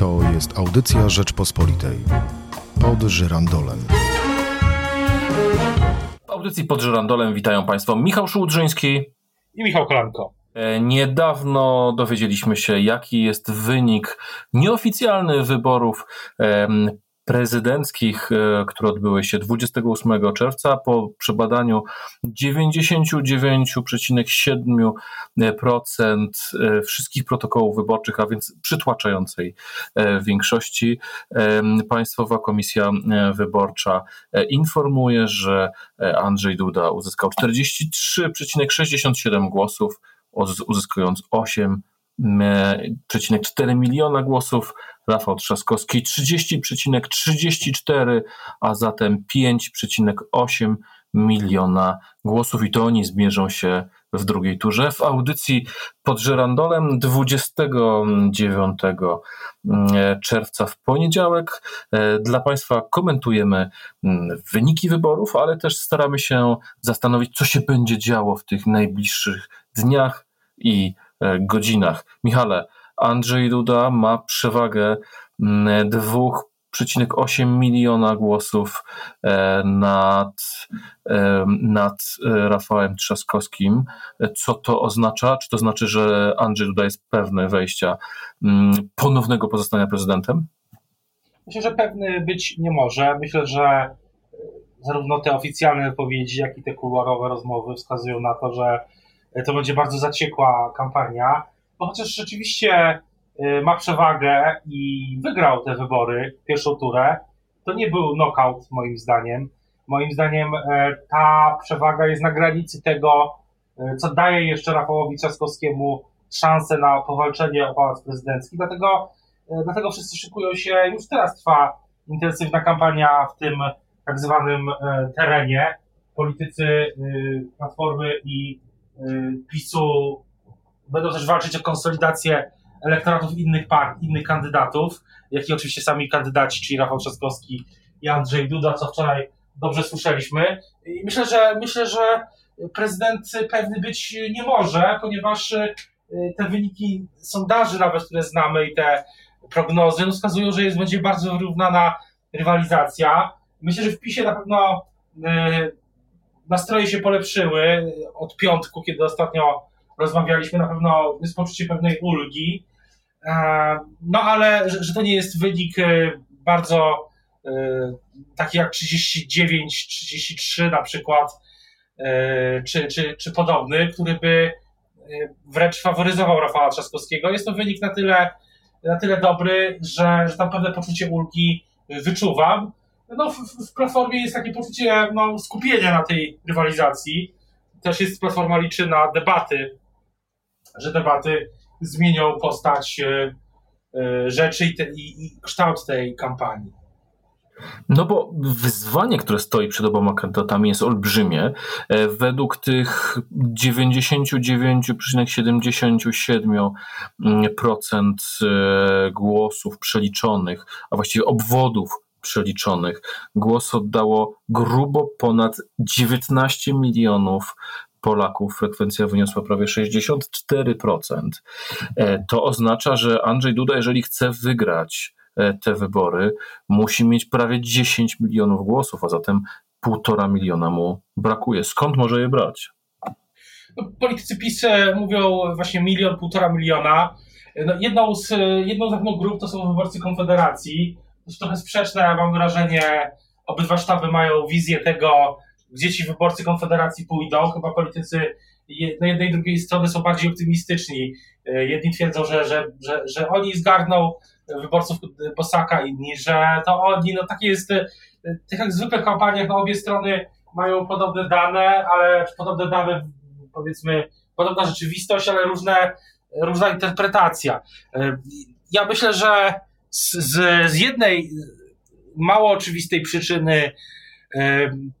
To jest audycja Rzeczpospolitej. Pod żyrandolem. W audycji pod żyrandolem witają Państwo Michał Szułdrzyński i Michał Kolanko. E, niedawno dowiedzieliśmy się, jaki jest wynik nieoficjalny wyborów prezydenckich, e, które odbyły się 28 czerwca, po przebadaniu 99,7% e, wszystkich protokołów wyborczych, a więc przytłaczającej e, większości, Państwowa Komisja Wyborcza informuje, że Andrzej Duda uzyskał 43,67 głosów, uzyskując 8,4 miliona głosów, Rafał Trzaskowski 30,34, a zatem 5,8 miliona głosów i to oni zmierzą się w drugiej turze. W audycji pod Żerandolem 29 mm, czerwca w poniedziałek e, dla Państwa komentujemy mm, wyniki wyborów, ale też staramy się zastanowić, co się będzie działo w tych najbliższych dniach i godzinach. Michale, Andrzej Duda ma przewagę 2,8 mm, miliona głosów e, nad, e, nad e, Rafałem Trzaskowskim. Co to oznacza? Czy to znaczy, że Andrzej Duda jest pewny wejścia mm, ponownego pozostania prezydentem? Myślę, że pewny być nie może. Myślę, że zarówno te oficjalne wypowiedzi, jak i te kuluarowe rozmowy wskazują na to, że to będzie bardzo zaciekła kampania. Bo chociaż rzeczywiście y, ma przewagę i wygrał te wybory, pierwszą turę, to nie był knockout moim zdaniem. Moim zdaniem e, ta przewaga jest na granicy tego, e, co daje jeszcze Rafałowi Trzaskowskiemu szansę na powalczenie o pałac prezydencki. Dlatego, e, dlatego wszyscy szykują się, już teraz trwa intensywna kampania w tym tak zwanym terenie. Politycy y, Platformy i PiSu będą też walczyć o konsolidację elektoratów innych partii, innych kandydatów, jak i oczywiście sami kandydaci, czyli Rafał Trzaskowski i Andrzej Duda, co wczoraj dobrze słyszeliśmy. I myślę, że myślę, że prezydent pewny być nie może, ponieważ y, te wyniki sondaży nawet, które znamy i te prognozy no wskazują, że jest, będzie bardzo wyrównana rywalizacja. Myślę, że w PiSie na pewno y, nastroje się polepszyły od piątku, kiedy ostatnio rozmawialiśmy, na pewno jest poczucie pewnej ulgi. E, no ale, że, to nie jest wynik e, bardzo e, taki jak 39, 33 na przykład, czy, czy, czy podobny, który by wręcz faworyzował Rafała Trzaskowskiego. Jest to wynik na tyle, na tyle dobry, że, że tam pewne poczucie ulgi wyczuwam. No, w, w Platformie jest takie poczucie no, skupienia na tej rywalizacji. Też jest Platforma liczy na debaty że debaty zmienią postać e, e, rzeczy i, te, i, i kształt tej kampanii. No bo wyzwanie, które stoi przed oboma kandydatami jest olbrzymie. E, według tych 99,77% głosów przeliczonych, a właściwie obwodów przeliczonych, głos oddało grubo ponad 19 milionów Polaków frekwencja wyniosła prawie 64%. E, to oznacza, że Andrzej Duda, jeżeli chce wygrać e, te wybory, musi mieć prawie 10 milionów głosów, a zatem półtora miliona mu brakuje. Skąd może je brać? No, politycy PiS e, mówią właśnie milion, półtora miliona. No, jedną, z, jedną z grup to są wyborcy Konfederacji. Jest trochę sprzeczne, mam wrażenie, obydwa sztaby mają wizję tego, gdzie ci wyborcy Konfederacji pójdą. Chyba politycy na jednej i drugiej strony są bardziej optymistyczni. E, jedni twierdzą, że, że, że, że oni zgarną wyborców Bosaka, inni, że to oni, no takie jest, e, tak jak zwykle kampaniach, no obie strony mają podobne dane, ale podobne dane, powiedzmy, podobna rzeczywistość, ale różne, różna interpretacja. E, ja myślę, że z, z jednej mało oczywistej przyczyny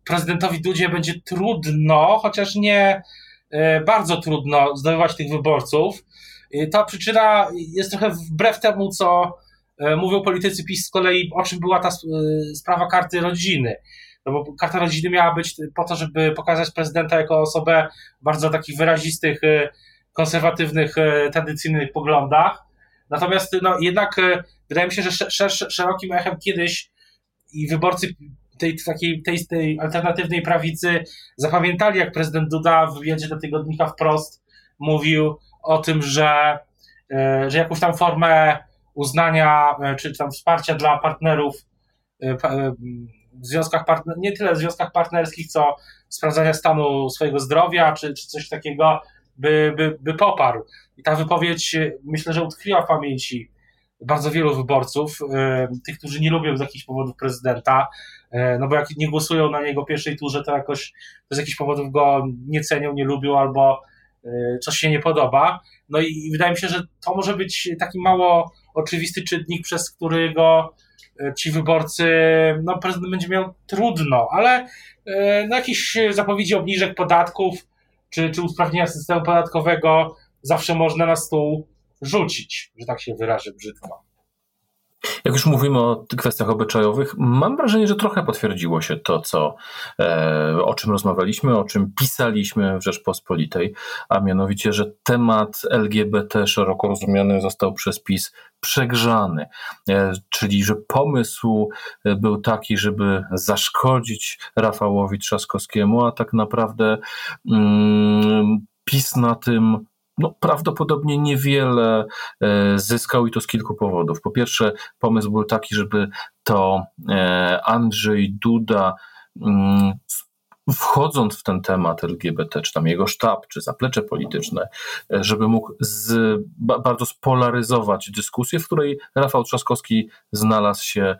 prezydentowi Dudzie będzie trudno, chociaż nie e, bardzo trudno zdobywać tych wyborców. Ta przyczyna jest trochę wbrew temu, co e, mówią politycy PiS z kolei, o czym była ta e, sprawa karty rodziny. No bo karta rodziny miała być po to, żeby pokazać prezydenta jako osobę bardzo takich wyrazistych, konserwatywnych, tradycyjnych poglądach. Natomiast no, jednak e, wydaje mi się, że szerokim echem kiedyś i wyborcy tej, takiej, tej, tej alternatywnej prawicy zapamiętali, jak prezydent Duda w wywiadzie do tygodnika wprost mówił o tym, że, e, że jakąś tam formę uznania czy tam wsparcia dla partnerów w związkach partner, nie tyle w związkach partnerskich, co sprawdzania stanu swojego zdrowia, czy, czy coś takiego, by, by, by poparł. I ta wypowiedź myślę, że utkwiła w pamięci bardzo wielu wyborców, e, tych, którzy nie lubią z jakichś powodów prezydenta, e, no bo jak nie głosują na niego w pierwszej turze, to jakoś to z jakichś powodów go nie cenią, nie lubią albo e, coś się nie podoba. No i wydaje mi się, że to może być taki mało oczywisty czynnik, przez który go ci wyborcy, no prezydent będzie miał trudno, ale no, jakieś zapowiedzi obniżek podatków czy, czy usprawnienia systemu podatkowego zawsze można na stół rzucić, że tak się wyrażę brzydko. Jak już mówimy o kwestiach obyczajowych, mam wrażenie, że trochę potwierdziło się to, co, e, o czym rozmawialiśmy, o czym pisaliśmy w Rzeczpospolitej, a mianowicie, że temat LGBT szeroko rozumiany został przez PiS przegrzany, e, czyli że pomysł e, był taki, żeby zaszkodzić Rafałowi Trzaskowskiemu, a tak naprawdę mm, PiS na tym no, prawdopodobnie niewiele e, zyskał i to z kilku powodów. Po pierwsze, pomysł był taki, żeby to e, Andrzej Duda mm, wchodząc w ten temat LGBT, czy tam jego sztab, czy zaplecze polityczne, e, żeby mógł z, bardzo spolaryzować dyskusję, w której Rafał Trzaskowski znalazł się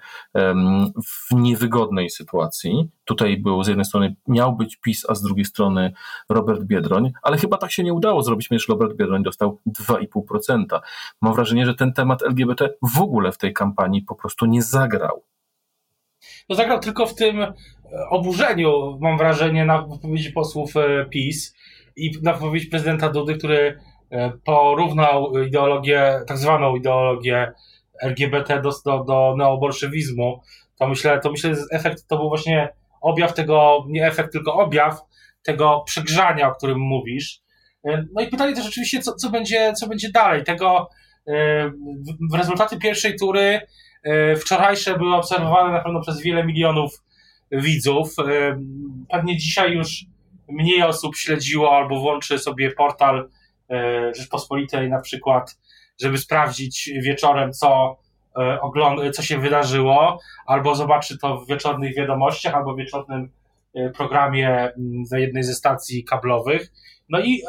w niewygodnej sytuacji. Tutaj był z jednej strony miał być PiS, a z drugiej strony Robert Biedroń, ale chyba tak się nie udało zrobić, ponieważ Robert Biedroń dostał 2,5%. Mam wrażenie, że ten temat LGBT w ogóle w tej kampanii po prostu nie zagrał. No zagrał tylko w tym oburzeniu, mam wrażenie, na wypowiedzi posłów e, PiS i na wypowiedzi prezydenta Dudy, który e, porównał ideologię, tak zwaną ideologię LGBT do, do, do neobolszewizmu, to myślę, to myślę, że efekt to był właśnie objaw tego, nie efekt, tylko objaw tego przegrzania, o którym mówisz. E, no i pytanie też oczywiście, co, co, będzie, co będzie dalej. Tego w rezultaty pierwszej tury wczorajsze były obserwowane na pewno przez wiele milionów widzów. E, pewnie dzisiaj już mniej osób śledziło albo włączy sobie portal e, Rzeczpospolitej na przykład, żeby sprawdzić wieczorem, co, e, co się wydarzyło, albo zobaczy to w wieczornych wiadomościach, albo w wieczornym programie na jednej ze stacji kablowych. No i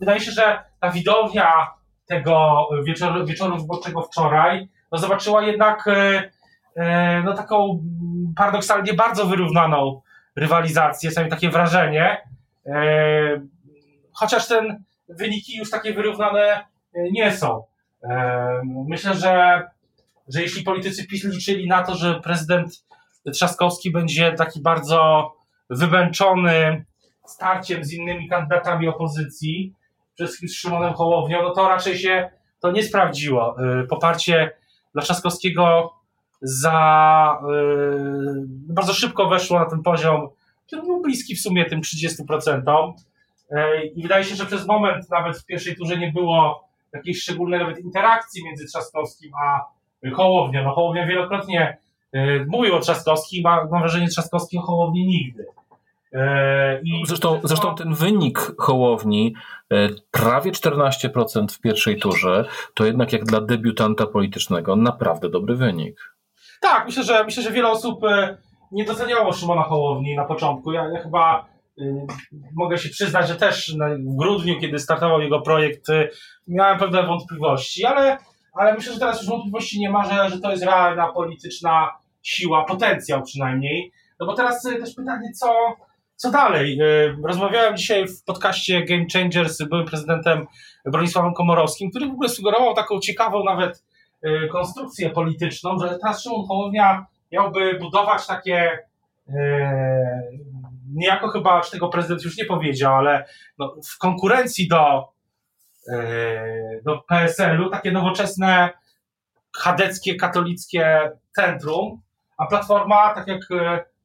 wydaje się, że ta widownia tego wieczoru, wieczoru wyborczego wczoraj no zobaczyła jednak no taką paradoksalnie bardzo wyrównaną rywalizację, sami takie wrażenie. E, chociaż ten wyniki już takie wyrównane e, nie są. Myślę, że, że jeśli politycy PiS liczyli na to, że prezydent Trzaskowski będzie taki bardzo wymęczony starciem z innymi kandydatami opozycji, przede wszystkim z Szymonem Hołownią, no to raczej się to nie sprawdziło. Poparcie dla Trzaskowskiego za yy, bardzo szybko weszło na ten poziom, który był bliski w sumie tym 30%. Yy, I wydaje się, że przez moment nawet w pierwszej turze nie było jakiejś szczególnej nawet interakcji między Trzaskowskim a Hołownią. No Hołownia wielokrotnie yy, mówił o Trzaskowskim, a mam wrażenie Trzaskowski o Hołowni nigdy. I zresztą, zresztą ten wynik Hołowni, prawie 14% w pierwszej turze, to jednak jak dla debiutanta politycznego naprawdę dobry wynik. Tak, myślę, że myślę, że wiele osób e, nie doceniało Szymona Hołowni na początku. Ja, ja chyba y, mogę się przyznać, że też w grudniu, kiedy startował jego projekt, y, miałem pewne wątpliwości, ale, ale myślę, że teraz już wątpliwości nie ma, że, że to jest realna polityczna siła, potencjał przynajmniej. No bo teraz też pytanie, co, co dalej? Rozmawiałem dzisiaj w podcaście Game Changers z byłym prezydentem Bronisławem Komorowskim, który w ogóle sugerował taką ciekawą nawet konstrukcję polityczną, że teraz Szymon Hołownia miałby budować takie y, niejako chyba, czy tego prezydent już nie powiedział, ale no, w konkurencji do, y, do PSL-u takie nowoczesne chadeckie, katolickie centrum, a Platforma, tak jak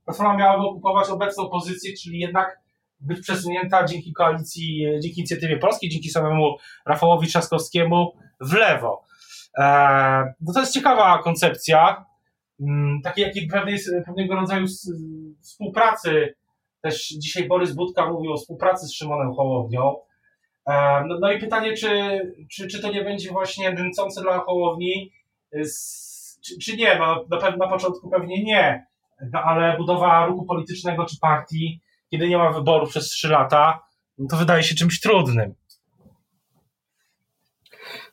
Platforma miałaby okupować obecną pozycję, czyli jednak być przesunięta dzięki koalicji, dzięki inicjatywie polskiej, dzięki samemu Rafałowi Trzaskowskiemu w lewo. No to jest ciekawa koncepcja, mm, takiej jakiej pewnej, pewnego rodzaju współpracy. Też dzisiaj Borys Budka mówił o współpracy z Szymonem Hołownią. No, no i pytanie, czy, czy, czy to nie będzie właśnie dręcące dla Hołowni, czy, czy nie? No, na, na początku pewnie nie, no, ale budowa ruchu politycznego czy partii, kiedy nie ma wyborów przez trzy lata, no to wydaje się czymś trudnym.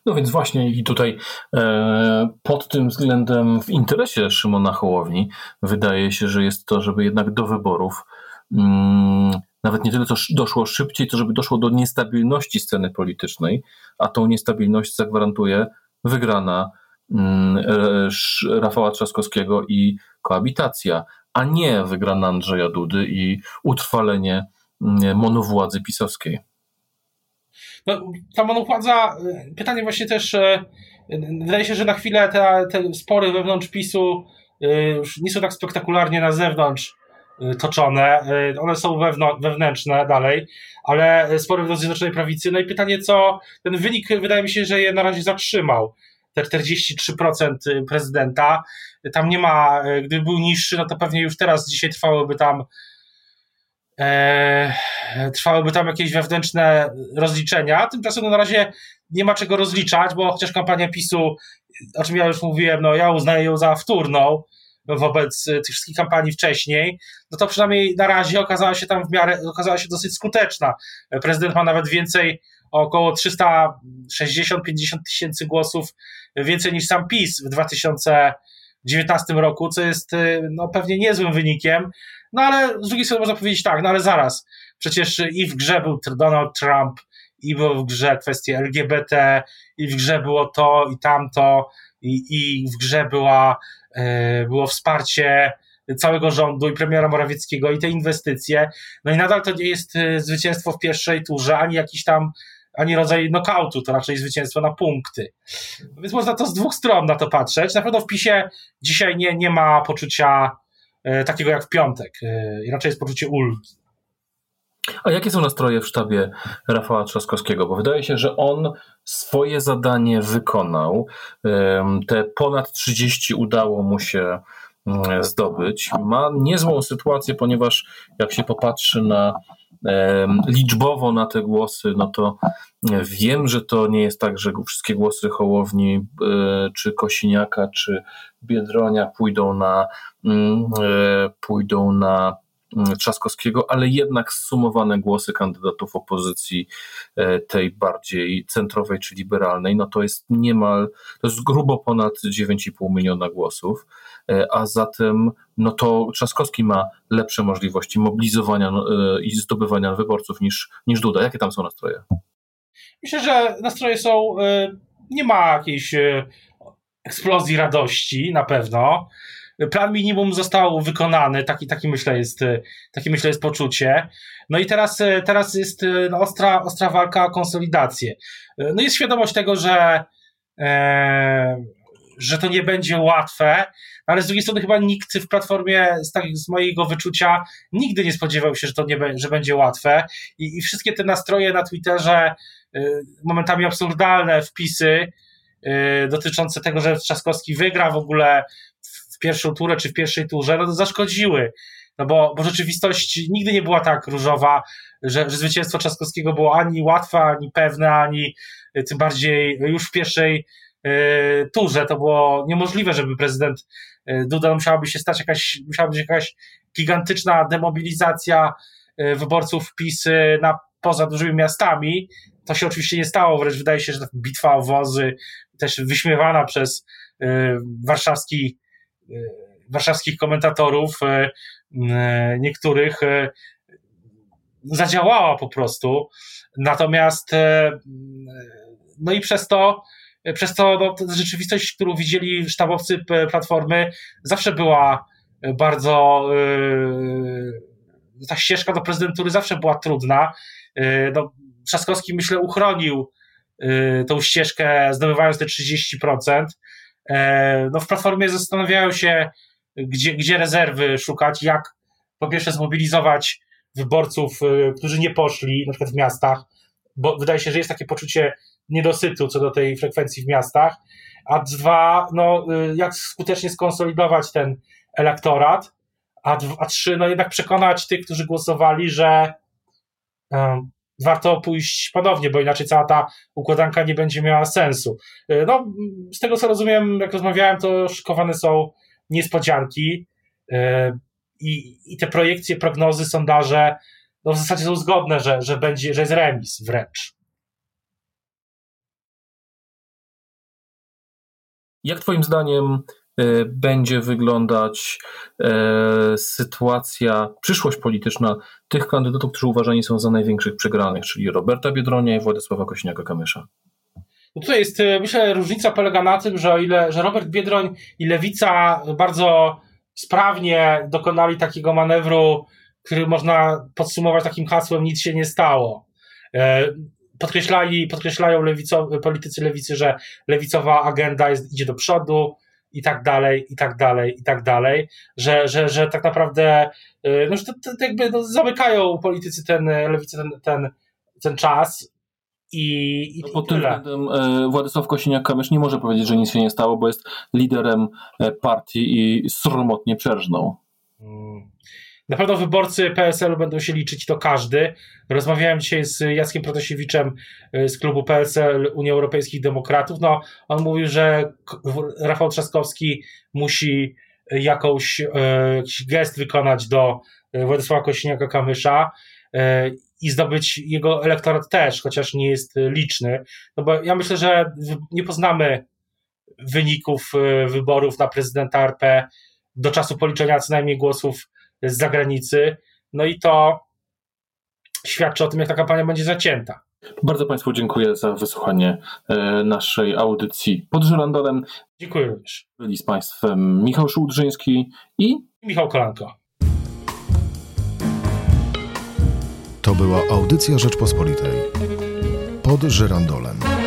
No więc właśnie i tutaj e, pod tym względem w interesie Szymona Hołowni wydaje się, że jest to, żeby jednak do wyborów mm, nawet nie tyle to doszło szybciej, to żeby doszło do niestabilności sceny politycznej, a tą niestabilność zagwarantuje wygrana mm, e, Rafała Trzaskowskiego i koabitacja, a nie wygrana Andrzeja Dudy i utrwalenie mm, monowładzy pisowskiej. No, ta monowładza, e, pytanie właśnie też, e, wydaje się, że na chwilę te, te spory wewnątrz PiSu już nie są tak spektakularnie na zewnątrz toczone. One są wewnętrzne dalej, ale spory w Zjednoczonej Prawicy. No i pytanie, co ten wynik wydaje mi się, że je na razie zatrzymał. Te 43% prezydenta. Tam nie ma, gdyby był niższy, no to pewnie już teraz dzisiaj trwałyby tam e, trwałyby tam jakieś wewnętrzne rozliczenia. Tymczasem no, na razie nie ma czego rozliczać, bo chociaż kampania PiSu, o czym ja już mówiłem, no ja uznaję ją za wtórną, wobec tych wszystkich kampanii wcześniej, no to przynajmniej na razie okazała się tam w miarę, okazała się dosyć skuteczna. Prezydent ma nawet więcej, około 360-50 tysięcy głosów więcej niż sam PiS w 2019 roku, co jest no, pewnie niezłym wynikiem, no ale z drugiej strony można powiedzieć tak, no ale zaraz, przecież i w grze był Donald Trump, i było w grze kwestie LGBT, i w grze było to i tamto, i, i w grze była E, było wsparcie całego rządu i premiera Morawieckiego i te inwestycje. No i nadal to nie jest e, zwycięstwo w pierwszej turze, ani jakiś tam, ani rodzaj knockoutu, to raczej zwycięstwo na punkty. Więc można to z dwóch stron na to patrzeć. Na pewno w PiSie dzisiaj nie, nie ma poczucia takiego jak w piątek. I raczej jest poczucie ulgi. A jakie są nastroje w sztabie Rafała Trzaskowskiego? Bo wydaje się, że on swoje zadanie wykonał. Te ponad 30 udało mu się zdobyć. Ma niezłą sytuację, ponieważ jak się popatrzy na liczbowo na te głosy, no to wiem, że to nie jest tak, że wszystkie głosy Hołowni, e, czy Kosiniaka, czy Biedronia pójdą na, mm, e, pójdą na Trzaskowskiego, ale jednak zsumowane głosy kandydatów opozycji e, tej bardziej centrowej czy liberalnej, no to jest niemal, to jest grubo ponad 9,5 miliona głosów, e, a zatem no to Trzaskowski ma lepsze możliwości mobilizowania e, i zdobywania wyborców niż, niż Duda. Jakie tam są nastroje? Myślę, że nastroje są, nie ma jakiejś eksplozji radości na pewno plan minimum został wykonany, taki, taki, myślę, jest, taki myślę jest poczucie. No i teraz, teraz jest no, ostra, ostra walka o konsolidację. No jest świadomość tego, że, e, że to nie będzie łatwe, ale z drugiej strony chyba nikt w platformie, z, tak, z mojego wyczucia, nigdy nie spodziewał się, że to nie że będzie łatwe. I, I wszystkie te nastroje na Twitterze, e, momentami absurdalne wpisy, e, dotyczące tego, że Trzaskowski wygra w ogóle w pierwszą turę czy w pierwszej turze, no zaszkodziły. No bo, bo rzeczywistość nigdy nie była tak różowa, że, że zwycięstwo Trzaskowskiego było ani łatwe, ani pewne, ani y, tym bardziej już w pierwszej y, turze. To było niemożliwe, żeby prezydent y, Duda musiałaby się stać jakaś, musiała być jakaś gigantyczna demobilizacja y, wyborców PiS na poza dużymi miastami. To się oczywiście nie stało, wręcz wydaje się, że bitwa o wozy, też wyśmiewana przez warszawski warszawskich komentatorów, y, y, niektórych zadziałała po prostu. Natomiast no i przez to, przez to no, rzeczywistość, którą widzieli sztabowcy Platformy, zawsze była bardzo ta ścieżka do prezydentury zawsze była trudna. No, Trzaskowski, myślę, uchronił tą ścieżkę, zdobywając te 30%. E, no w platformie zastanawiają się, gdzie, gdzie rezerwy szukać, jak po pierwsze zmobilizować wyborców, e, którzy nie poszli, na przykład w miastach, bo wydaje się, że jest takie poczucie niedosytu co do tej frekwencji w miastach, a dwa, no, y, jak skutecznie skonsolidować ten elektorat, a, a trzy, no jednak przekonać tych, którzy głosowali, że warto pójść ponownie, bo inaczej cała ta układanka nie będzie miała sensu. Y, no, z tego co rozumiem, jak rozmawiałem, to szykowane są niespodzianki y, i, i te projekcje, prognozy, sondaże no w zasadzie są zgodne, że, że, będzie, że jest remis wręcz. Jak Twoim zdaniem e, będzie wyglądać e, sytuacja, przyszłość polityczna tych kandydatów, którzy uważani są za największych przegranych, czyli Roberta Biedronia i Władysława Kośniaka-Kamysza? No tutaj jest, e, myślę, różnica polega na tym, że o ile że Robert Biedroń i Lewica bardzo sprawnie dokonali takiego manewru, który można podsumować takim hasłem nic się nie stało podkreślali, podkreślają lewicowy, politycy lewicy, że lewicowa agenda jest, idzie do przodu i tak dalej, i tak dalej, i tak dalej, że, że, że tak naprawdę y, no, że to, to jakby no, zamykają politycy ten, lewicy ten, ten, ten czas i, i, no, Pod tym względem e, Władysław Kosiniak-Kamysz nie może powiedzieć, że nic się nie stało, bo jest liderem partii i sromotnie przerżnął. Hmm. Na pewno wyborcy PSL-u będą się liczyć, to każdy. Rozmawiałem dzisiaj z Jackiem Protasiewiczem y, z klubu PSL Unii Europejskich Demokratów. No, on mówił, że Rafał Trzaskowski musi jakąś, y, jakiś gest wykonać do y, Władysława Kośniaka-Kamysza i zdobyć jego elektorat też, chociaż nie jest liczny. No bo ja myślę, że nie poznamy wyników wyborów na prezydenta RP do czasu policzenia co najmniej głosów z zagranicy. No i to świadczy o tym, jak ta kampania będzie zacięta. Bardzo Państwu dziękuję za wysłuchanie e, naszej audycji pod żyrandolem. Dziękuję również. Byli z Państwem Michał Szułdrzyński i Michał Kolanko. To była audycja Rzeczpospolitej pod żyrandolem.